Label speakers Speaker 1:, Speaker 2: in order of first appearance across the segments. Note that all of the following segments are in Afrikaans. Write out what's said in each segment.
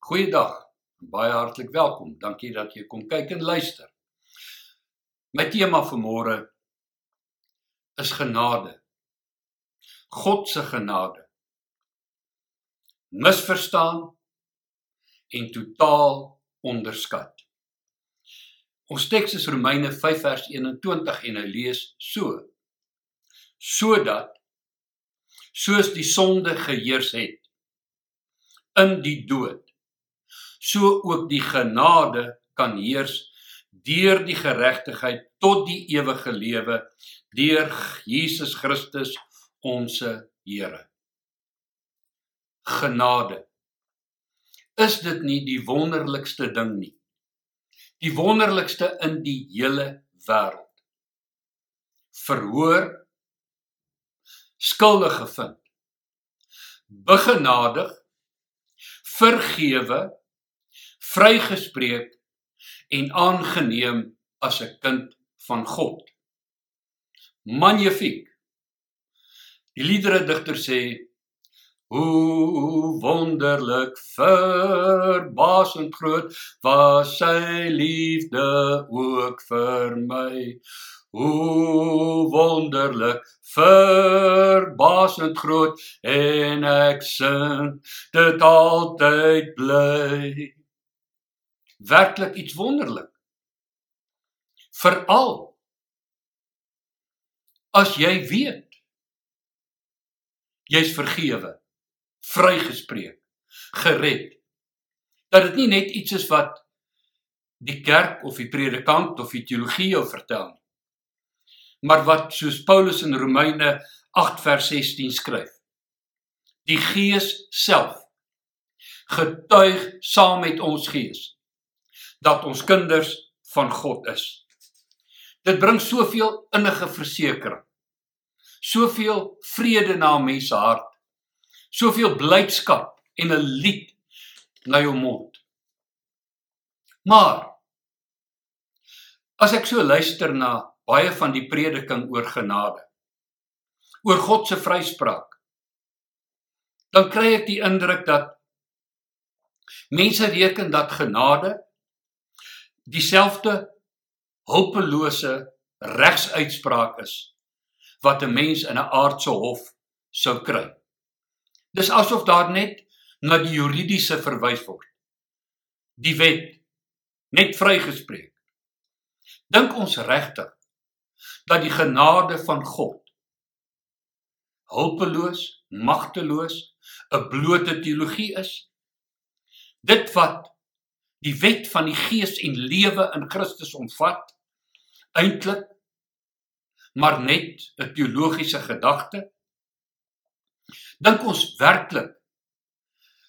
Speaker 1: Goeiedag. Baie hartlik welkom. Dankie dat jy kom kyk en luister. My tema vir môre is genade. God se genade. Misverstaan en totaal onderskat. Ons teks is Romeine 5 vers 21 en hy lees so: Sodat soos die sonde geheers het in die dood so ook die genade kan heers deur die geregtigheid tot die ewige lewe deur Jesus Christus ons Here. Genade. Is dit nie die wonderlikste ding nie? Die wonderlikste in die hele wêreld. Verhoor skuldig gevind. Begenadig, vergewe vrygespreek en aangeneem as 'n kind van God. Magnifiek. Die liedere digter sê Hoe wonderlik verbasend groot was sy liefde ook vir my. Hoe wonderlik verbasend groot en ek sing dit altyd bly werklik iets wonderlik. Veral as jy weet jy's vergewe, vrygespreek, gered. Dat dit nie net iets is wat die kerk of die predikant of die teologie jou vertel nie. Maar wat soos Paulus in Romeine 8 vers 16 skryf. Die Gees self getuig saam met ons gees dat ons kinders van God is. Dit bring soveel innige versekering. Soveel vrede na mense hart. Soveel blydskap en 'n lied na jou mond. Maar as ek so luister na baie van die prediking oor genade, oor God se vryspraak, dan kry ek die indruk dat mense reken dat genade dieselfde hulpelose regsuitspraak is wat 'n mens in 'n aardse hof sou kry. Dis asof daar net na die juridiese verwys word. Die wet net vrygespreek. Dink ons regtig dat die genade van God hulpeloos, magteloos, 'n blote teologie is? Dit wat die wet van die gees en lewe in Christus omvat eintlik maar net 'n teologiese gedagte. Dink ons werklik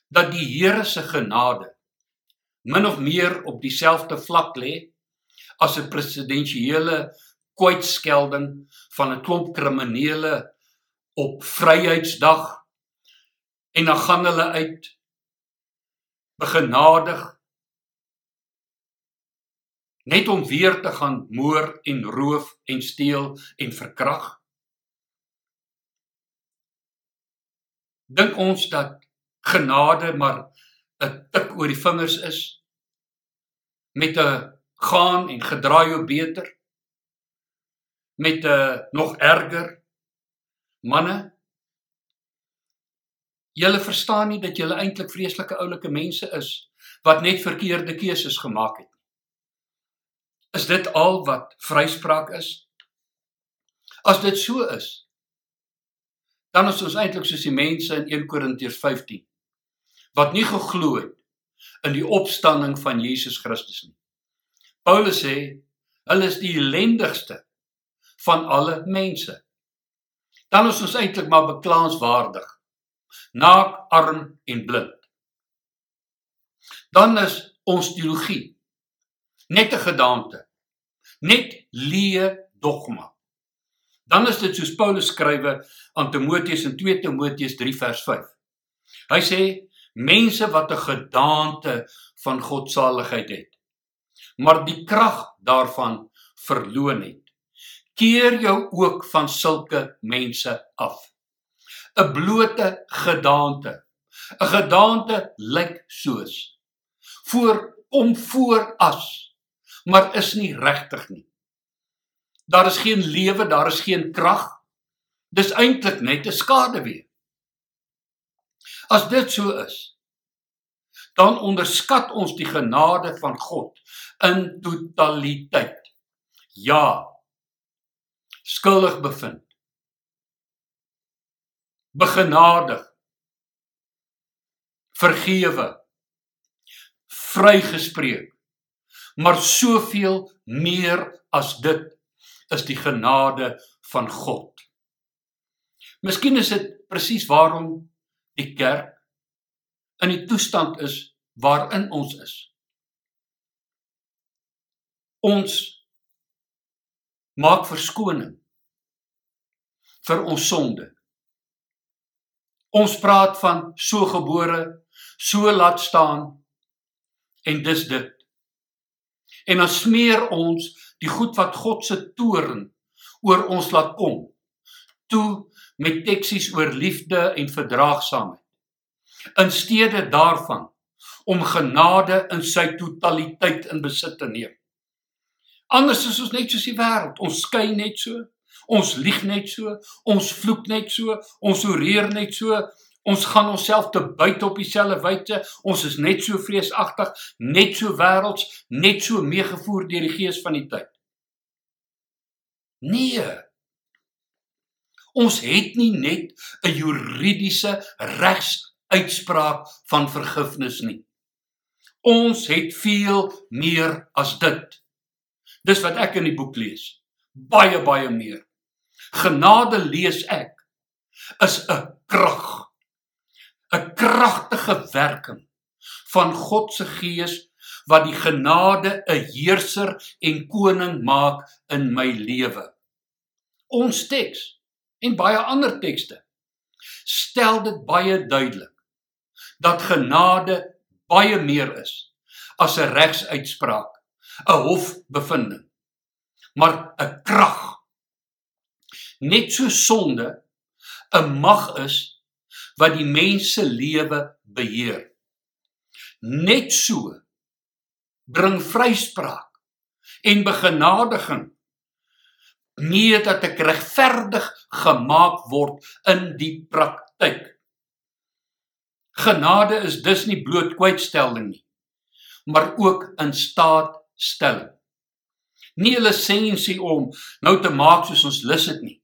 Speaker 1: dat die Here se genade min of meer op dieselfde vlak lê as 'n presidensiële kwytskelding van 'n klomp kriminele op Vryheidsdag en dan gaan hulle uit begenadig net om weer te gaan moor en roof en steel en verkrag. Dink ons dat genade maar 'n tik oor die vingers is? Met 'n gaan en gedraai jou beter? Met 'n nog erger? Manne? Julle verstaan nie dat julle eintlik vreeslike oulike mense is wat net verkeerde keuses gemaak het Is dit al wat vryspraak is? As dit so is, dan is ons eintlik soos die mense in 1 Korintiërs 15 wat nie geglo het in die opstanding van Jesus Christus nie. Paulus sê hulle is die ellendigste van alle mense. Dan is ons eintlik maar beklaanswaardig. Naak, arm en blind. Dan is ons teologie net 'n gedaante. Net leë dogma. Dan is dit soos Paulus skrywe aan Timoteus in 2 Timoteus 3 vers 5. Hy sê mense wat 'n gedaante van godsaligheid het, maar die krag daarvan verloon het. Keer jou ook van sulke mense af. 'n Blote gedaante. 'n Gedaante lyk soos voor om voor as, maar is nie regtig nie. Daar is geen lewe, daar is geen krag. Dis eintlik net 'n skaduwee. As dit so is, dan onderskat ons die genade van God in totaliteit. Ja. Skuldig bevind. Begenadig. Vergewe. Vrygespreek. Maar soveel meer as dit is die genade van God. Miskien is dit presies waarom die kerk in die toestand is waarin ons is. Ons maak verskoning vir ons sonde. Ons praat van so gebore, so laat staan en dis dit. En dan smeer ons die goed wat God se toorn oor ons laat kom toe met teksies oor liefde en verdraagsaamheid in steede daarvan om genade in sy totaliteit in besit te neem. Anders is ons net soos die wêreld. Ons skei net so, ons lieg net so, ons vloek net so, ons oreer net so, ons gaan onsself te buite op dieselfde wyse. Ons is net so vreesagtig, net so wêrelds, net so meegevoer deur die gees van die tyd. Nee. Ons het nie net 'n juridiese regs uitspraak van vergifnis nie. Ons het veel meer as dit. Dis wat ek in die boek lees. Baie baie meer. Genade lees ek is 'n krag. Kragtige werking van God se gees wat die genade 'n heerser en koning maak in my lewe. Ons teks en baie ander tekste stel dit baie duidelik dat genade baie meer is as 'n regsuitspraak, 'n hofbevinding, maar 'n krag. Net so sonde 'n mag is wat die mens se lewe beheer. Net so bring vryspraak en begenadiging nie dat ek regverdig gemaak word in die praktyk Genade is dus nie bloot kwytstelling nie, maar ook in staat stelling. Nie 'n lisensie om nou te maak soos ons lus dit nie,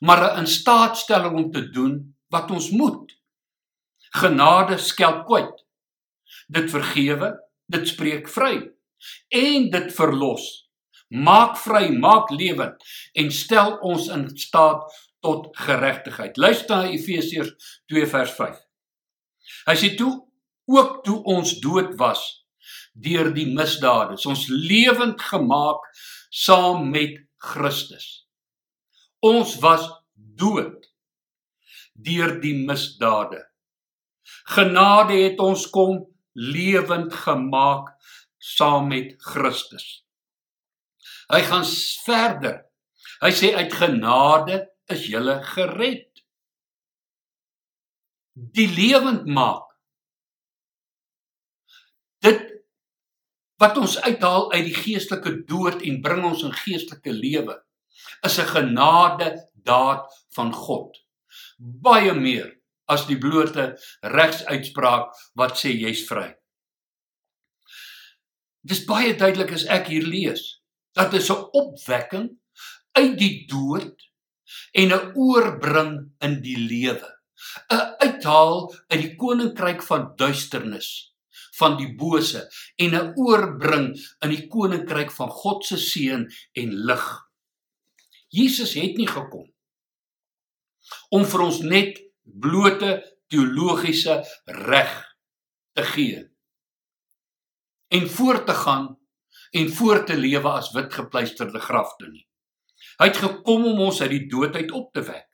Speaker 1: maar 'n instaatstelling om te doen wat ons moet. Genade skelp kwyt. Dit vergewe, dit spreek vry en dit verlos. Maak vry, maak lewend en stel ons in staat tot geregtigheid. Luister na Efesiërs 2 vers 5. Hy sê toe ook toe ons dood was deur die misdade, ons lewend gemaak saam met Christus. Ons was dood deur die misdade. Genade het ons kom lewend gemaak saam met Christus. Hy gaan verder. Hy sê uit genade is jy gered die lewend maak. Dit wat ons uithaal uit die geestelike dood en bring ons in geestelike lewe is 'n genade daad van God. Baie meer as die blote regsuitspraak wat sê jy's vry. Dis baie duidelik as ek hier lees dat dit 'n opwekking uit die dood en 'n oorbring in die lewe 'n uithaal uit die koninkryk van duisternis van die bose en 'n oorbring in die koninkryk van God se seën en lig. Jesus het nie gekom om vir ons net blote teologiese reg te gee en voort te gaan en voort te lewe as wit gepleisterde grafte nie. Hy het gekom om ons uit die dood uit op te wek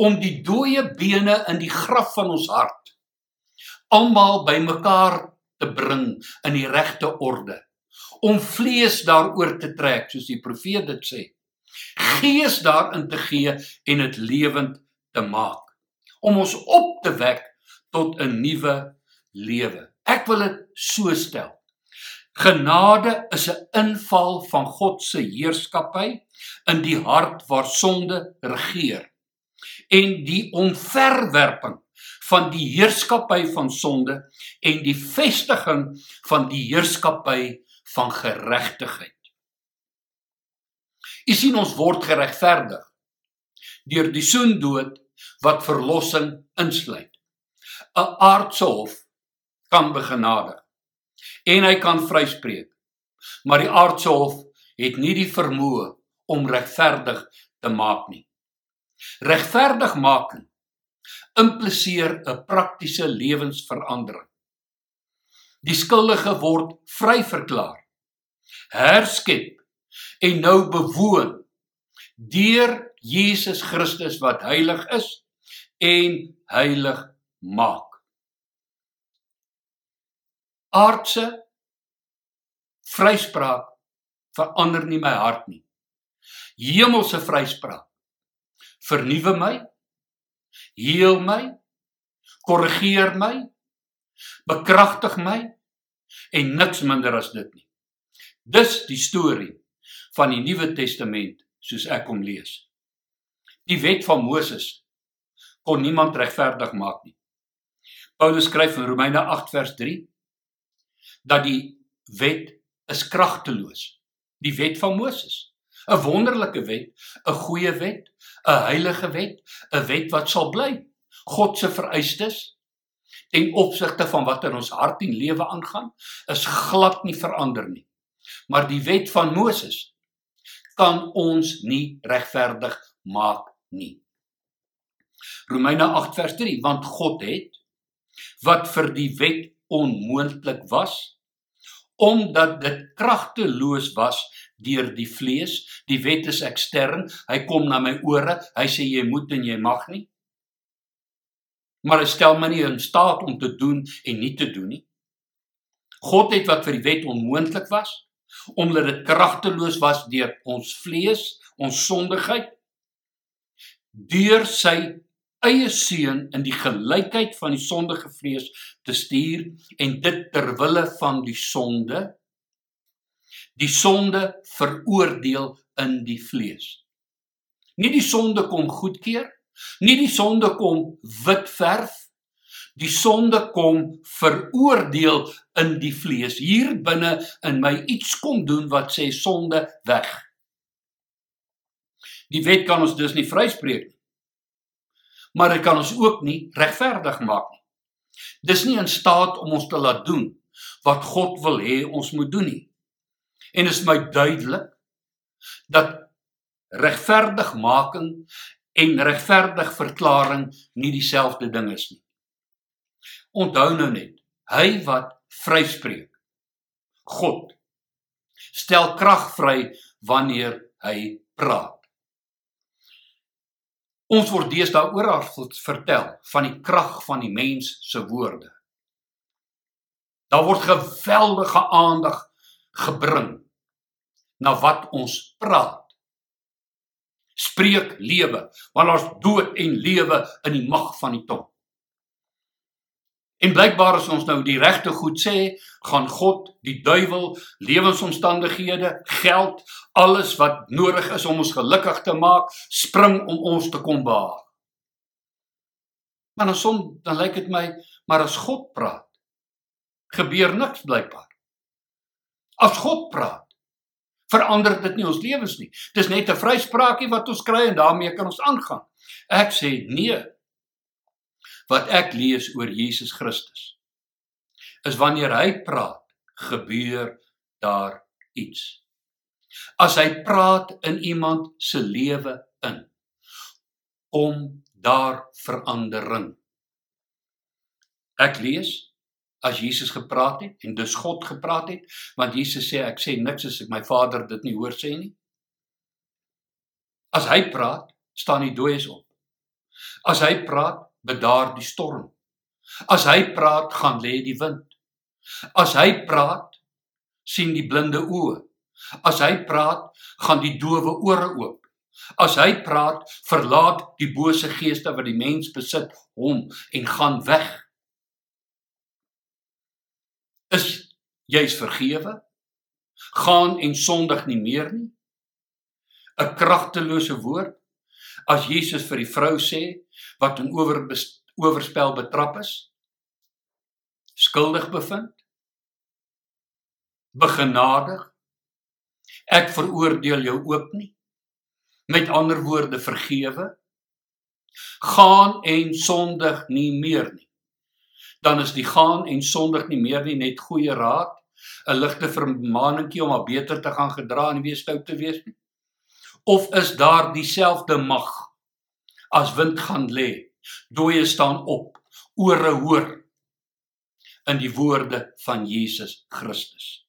Speaker 1: om die dooie bene in die graf van ons hart almal bymekaar te bring in die regte orde om vlees daaroor te trek soos die profeet dit sê gees daarin te gee en dit lewend te maak om ons op te wek tot 'n nuwe lewe Ek wil dit so stel. Genade is 'n inval van God se heerskappy in die hart waar sonde regeer en die onverwerping van die heerskappy van sonde en die vestiging van die heerskappy van geregtigheid. U sien ons word geregverdig deur die soendood wat verlossing insluit. 'n Aardse hof kan begenadig en hy kan vryspreek. Maar die aardse hof het nie die vermoë om regverdig te maak nie. Regverdigmaking impliseer 'n praktiese lewensverandering. Die skuldige word vryverklaar, herskep en nou bewoon deur Jesus Christus wat heilig is en heilig maak. Aardse vryspraak verander nie my hart nie. Hemelse vryspraak vernuwe my, heel my, korrigeer my, bekragtig my en niks minder as dit nie. Dis die storie van die Nuwe Testament soos ek hom lees. Die wet van Moses kon niemand regverdig maak nie. Paulus skryf in Romeine 8 vers 3 dat die wet is kragteloos. Die wet van Moses, 'n wonderlike wet, 'n goeie wet, 'n heilige wet, 'n wet wat sal bly. God se vereistes ten opsigte van wat in ons hart en lewe aangaan, is glad nie verander nie. Maar die wet van Moses kan ons nie regverdig maak nie. Romeine 8 vers 3 want God het wat vir die wet onmoontlik was omdat dit kragteloos was deur die vlees. Die wet is ekstern hy kom na my ore hy sê jy moet en jy mag nie. Maar hy stel my nie in staat om te doen en nie te doen nie. God het wat vir die wet onmoontlik was omdat dit kragteloos was deur ons vlees, ons sondigheid deur sy eie seun in die gelykheid van die sondige vlees te stuur en dit ter wille van die sonde die sonde veroordeel in die vlees. Nie die sonde kom goedkeur, nie die sonde kom wit verf Die sonde kom veroordeel in die vlees. Hier binne in my iets kom doen wat sê sonde weg. Die wet kan ons dus nie vryspreek nie. Maar dit kan ons ook nie regverdig maak nie. Dis nie in staat om ons te laat doen wat God wil hê ons moet doen nie. En is my duidelik dat regverdigmaking en regverdig verklaring nie dieselfde ding is nie. Onthou nou net, hy wat vryspreek, God stel krag vry wanneer hy praat. Ons word deesdae oral vertel van die krag van die mens se woorde. Daar word geweldige aandag gebring na wat ons praat. Spreek lewe, want ons dood en lewe in die mag van die tong. En blykbaar as ons nou die regte goed sê, gaan God, die duiwel, lewensomstandighede, geld, alles wat nodig is om ons gelukkig te maak, spring om ons te kom behaag. Maar dan som dan lyk dit my, maar as God praat, gebeur niks blykbaar. As God praat, verander dit nie ons lewens nie. Dis net 'n vryspraakie wat ons kry en daarmee kan ons aangaan. Ek sê nee wat ek lees oor Jesus Christus is wanneer hy praat, gebeur daar iets. As hy praat in iemand se lewe in, kom daar verandering. Ek lees as Jesus gepraat het en dus God gepraat het, want Jesus sê ek sê niks as ek my Vader dit nie hoor sê nie. As hy praat, staan die dooies op. As hy praat, bedaar die storm. As hy praat, gaan lê die wind. As hy praat, sien die blinde oë. As hy praat, gaan die dowe ore oop. As hy praat, verlaat die bose geeste wat die mens besit hom en gaan weg. Is jy's vergewe? Gaan en sondig nie meer nie. 'n Kragtelose woord as Jesus vir die vrou sê wat in oor oorspel betrap is, skuldig bevind, begenadig. Ek veroordeel jou ook nie. Met ander woorde vergewe. Gaan en sondig nie meer nie. Dan is die gaan en sondig nie meer nie net goeie raad, 'n ligte vermaaningkie om maar beter te gaan gedra en weer stout te wees nie. Of is daar dieselfde mag as wind gaan lê, dooie staan op, ore hoor in die woorde van Jesus Christus.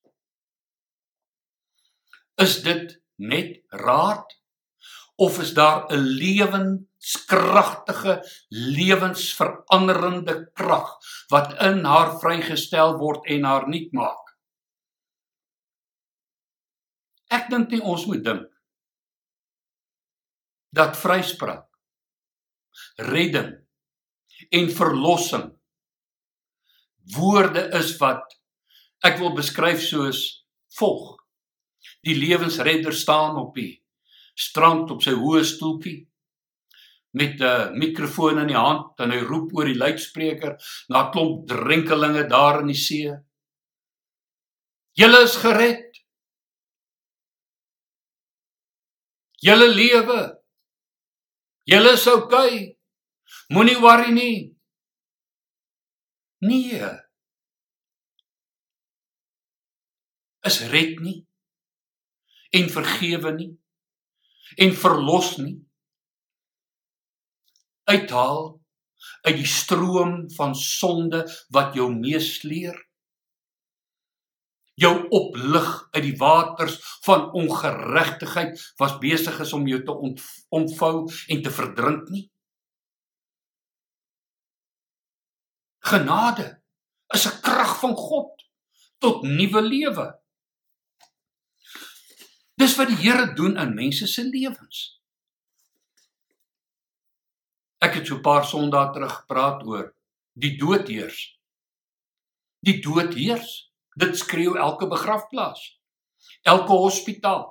Speaker 1: Is dit net raad of is daar 'n lewenskragtige lewensveranderende krag wat in haar vrygestel word en haar nuut maak? Ek dink nie ons moet dink dat vryspraak redding en verlossing woorde is wat ek wil beskryf soos volg Die lewensredder staan op die strand op sy hoë stoeltjie met 'n mikrofoon in die hand en hy roep oor die luidspreker na 'n klomp drenkelinge daar in die see. Julle is gered. Julle lewe. Julle is okay. Moenie worry nie. Nee. Is red nie. En vergewe nie. En verlos nie. Uithaal uit die stroom van sonde wat jou meesleer. Jou oplig uit die waters van ongeregtigheid was besig is om jou te omvou en te verdrink nie genade is 'n krag van God tot nuwe lewe Dis wat die Here doen in mense se lewens. Ek het so 'n paar Sondae terug gepraat oor die dood heers. Die dood heers. Dit skreeu elke begrafplaas. Elke hospitaal.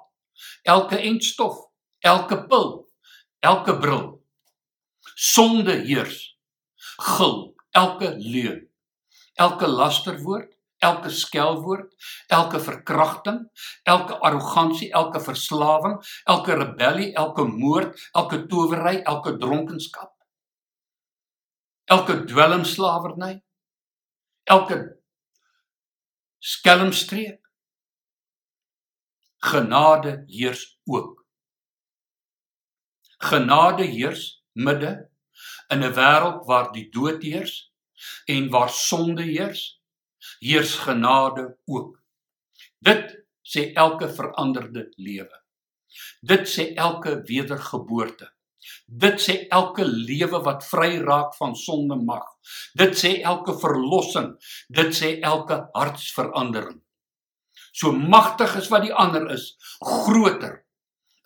Speaker 1: Elke entstof, elke pil, elke bril. Sonde heers. Gil elke leuen. Elke lasterwoord, elke skelwoord, elke verkrachting, elke arrogansie, elke verslawing, elke rebellie, elke moord, elke towery, elke dronkenskap, elke dwelmslawerny, elke skelmstreek. Genade heers ook. Genade heers midde in 'n wêreld waar die dood heers en waar sonde heers heers genade ook. Dit sê elke veranderde lewe. Dit sê elke wedergeboorte. Dit sê elke lewe wat vry raak van sonde mag. Dit sê elke verlossing. Dit sê elke hartsverandering. So magtig is wat die ander is, groter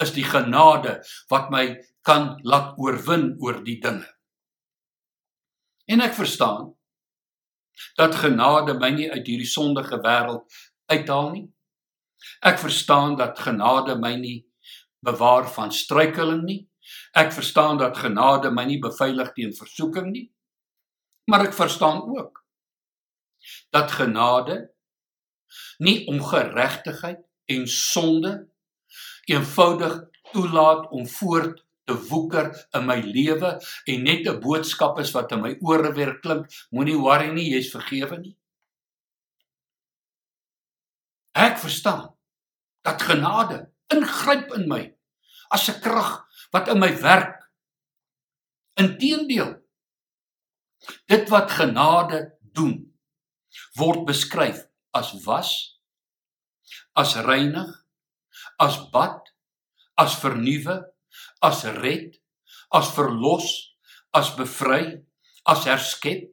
Speaker 1: is die genade wat my kan laat oorwin oor die dinge. En ek verstaan dat genade my nie uit hierdie sondige wêreld uithaal nie. Ek verstaan dat genade my nie bewaar van struikeling nie. Ek verstaan dat genade my nie beveilig teen versoeking nie. Maar ek verstaan ook dat genade nie ongeregtigheid en sonde eenvoudig toelaat om voort te woeker in my lewe en net 'n boodskap is wat in my ore weer klink, moenie worry nie, jy's vergewe nie. Ek verstaan dat genade ingryp in my as 'n krag wat in my werk. Inteendeel dit wat genade doen word beskryf as was, as reinig, as bad, as vernuwe as red, as verlos, as bevry, as herskep.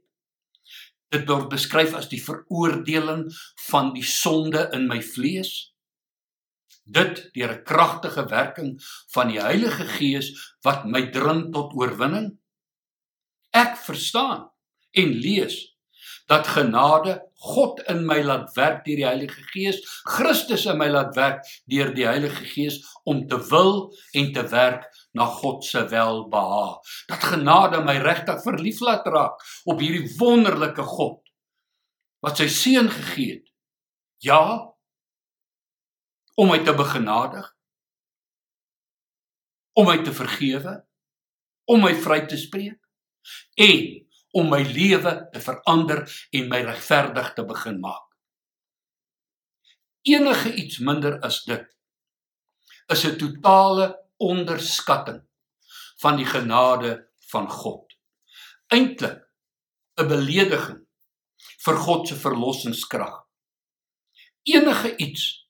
Speaker 1: Dit word beskryf as die veroordeling van die sonde in my vlees. Dit deur 'n kragtige werking van die Heilige Gees wat my dring tot oorwinning. Ek verstaan en lees dat genade God in my laat werk deur die Heilige Gees, Christus in my laat werk deur die Heilige Gees om te wil en te werk na God se welbehae. Dat genade my regtig verlief laat raak op hierdie wonderlike God wat sy seun gegee het. Ja, om my te begenadig, om my te vergewe, om my vry te spreek en om my lewe te verander en my regverdig te begin maak. Enige iets minder as dit is 'n totale onderskatting van die genade van God. Eintlik 'n belediging vir God se verlossingskrag. Enige iets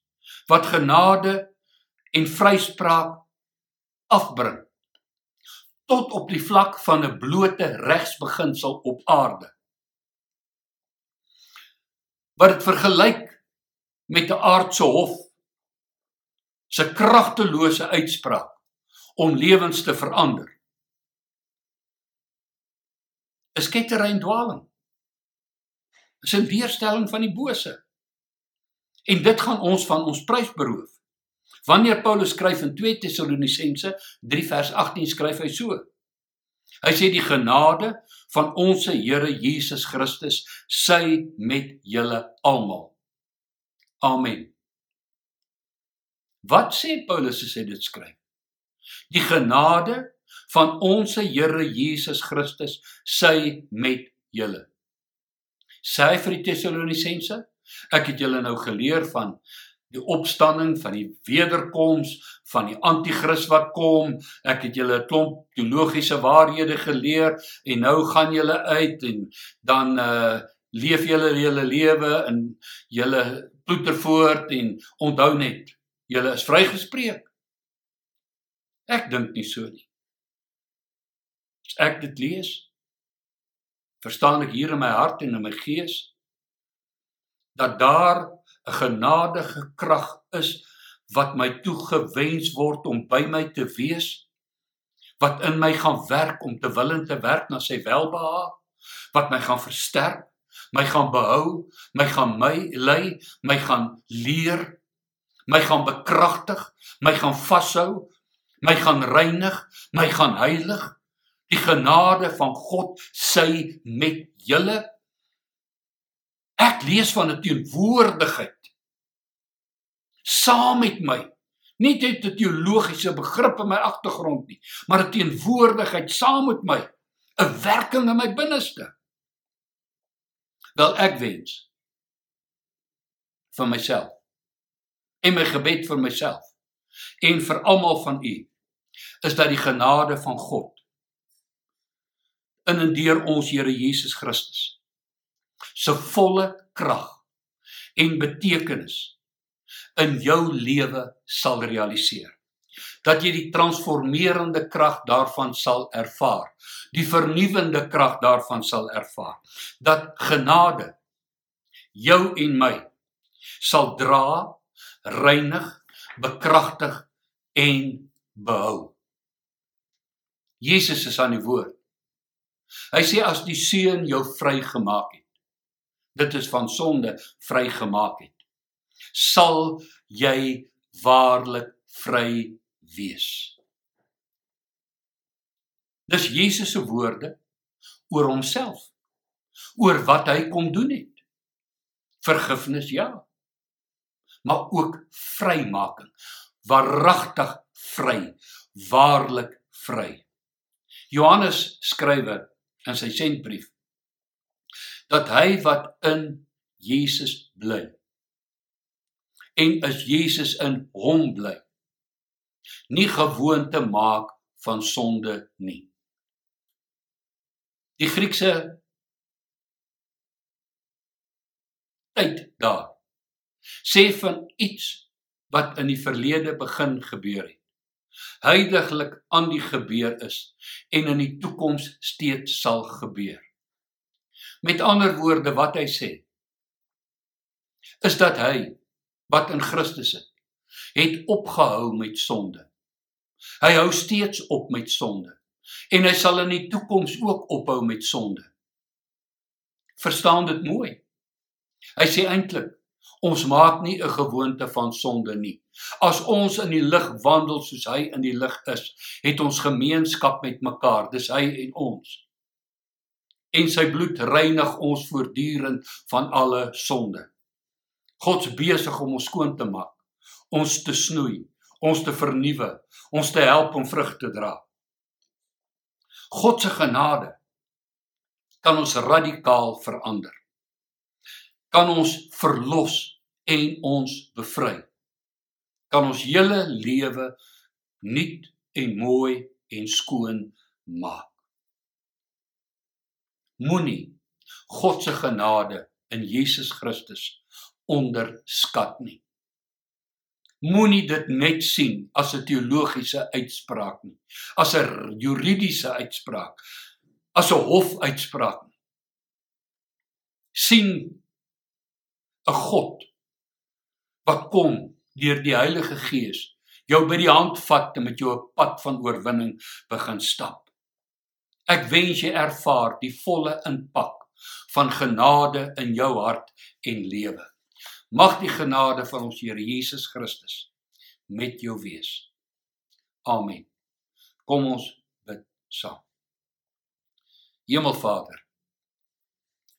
Speaker 1: wat genade en vryspraak afbring tot op die vlak van 'n blote regsbeginsel op aarde. Wat dit vergelyk met 'n aardse hof se kragtelose uitspraak om lewens te verander. Is ketterrein dwaaling. Is 'n weerstelling van die bose. En dit gaan ons van ons prys beroof. Wanneer Paulus skryf in 2 Tessalonisense 3 vers 18 skryf hy so. Hy sê die genade van ons Here Jesus Christus sy met julle almal. Amen. Wat sê Paulus as hy dit skryf? Die genade van ons Here Jesus Christus sy met julle. Sê vir die Tessalonisense, ek het julle nou geleer van die opstanding van die wederkoms van die anti-kris wat kom. Ek het julle 'n klomp teologiese waarhede geleer en nou gaan julle uit en dan uh leef julle julle lewe in julle ploetervoort en onthou net julle is vrygespreek. Ek dink nie so nie. As ek dit lees, verstaan ek hier in my hart en in my gees dat daar 'n genadige krag is wat my toegewens word om by my te wees wat in my gaan werk om te wil en te werk na sy welbehae wat my gaan versterk my gaan behou my gaan my lei my gaan leer my gaan bekragtig my gaan vashou my gaan reinig my gaan heilig. Die genade van God sy met julle Ek lees van 'n teenwoordigheid saam met my. Nie net 'n teologiese begrip in my agtergrond nie, maar 'n teenwoordigheid saam met my, 'n werking in my binneste. Wel ek wens vir myself en my gebed vir myself en vir almal van u is dat die genade van God in en deur ons Here Jesus Christus se volle krag en betekenis in jou lewe sal realiseer. Dat jy die transformerende krag daarvan sal ervaar, die vernuwendende krag daarvan sal ervaar. Dat genade jou en my sal dra, reinig, bekragtig en behou. Jesus is aan die woord. Hy sê as die seun jou vrygemaak het, dit is van sonde vrygemaak het. Sal jy waarlik vry wees? Dis Jesus se woorde oor homself oor wat hy kom doen het. Vergifnis ja maar ook vrymaking. Waaragtig vry waarlik vry. Johannes skrywe in sy sentbrief dat hy wat in Jesus bly en as Jesus in hom bly nie gewoonte maak van sonde nie. Die Griekse tyd daar sê van iets wat in die verlede begin gebeur het. Heiliglik aan die gebeur is en in die toekoms steeds sal gebeur. Met ander woorde wat hy sê is dat hy wat in Christus is, het opgehou met sonde. Hy hou steeds op met sonde en hy sal in die toekoms ook ophou met sonde. Verstaan dit mooi. Hy sê eintlik ons maak nie 'n gewoonte van sonde nie. As ons in die lig wandel soos hy in die lig is, het ons gemeenskap met mekaar, dis hy en ons. En sy bloed reinig ons voortdurend van alle sonde. God's besig om ons skoon te maak, ons te snoei, ons te vernuwe, ons te help om vrug te dra. God se genade kan ons radikaal verander. Kan ons verlos en ons bevry. Kan ons hele lewe nuut en mooi en skoon maak. Moenie God se genade in Jesus Christus onderskat nie. Moenie dit net sien as 'n teologiese uitspraak nie, as 'n juridiese uitspraak, as 'n hofuitspraak. sien 'n God wat kom deur die Heilige Gees jou by die hand vat en met jou 'n pad van oorwinning begin stap. Ek wens jy ervaar die volle impak van genade in jou hart en lewe. Mag die genade van ons Here Jesus Christus met jou wees. Amen. Kom ons bid saam. Hemelvader,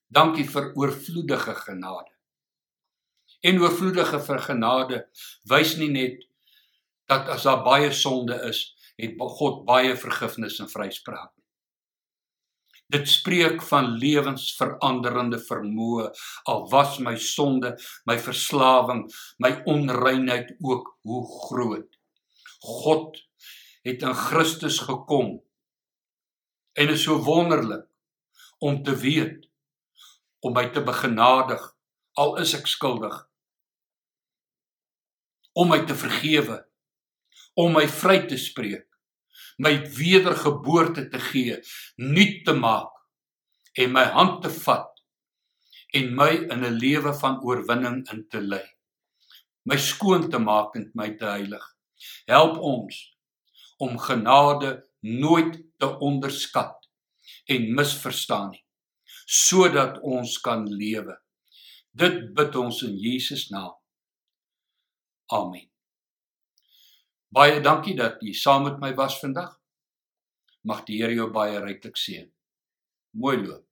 Speaker 1: dankie vir oorvloedige genade. En oorvloedige vir genade wys nie net dat as daar baie sonde is, het God baie vergifnis en vryspraak. Dit spreek van lewensveranderende vermoë al was my sonde, my verslawing, my onreinheid ook hoe groot. God het in Christus gekom En is so wonderlik om te weet om my te begenadig al is ek skuldig. Om my te vergewe, om my vry te spreek, my wedergeboorte te gee, nuut te maak en my hand te vat en my in 'n lewe van oorwinning in te lei. My skoon te maak en my te heilig. Help ons om genade nooit te onderskat en misverstaan nie sodat ons kan lewe. Dit bid ons in Jesus naam. Amen. Baie dankie dat jy saam met my was vandag. Mag die Here jou baie ryklik seën. Mooi loop.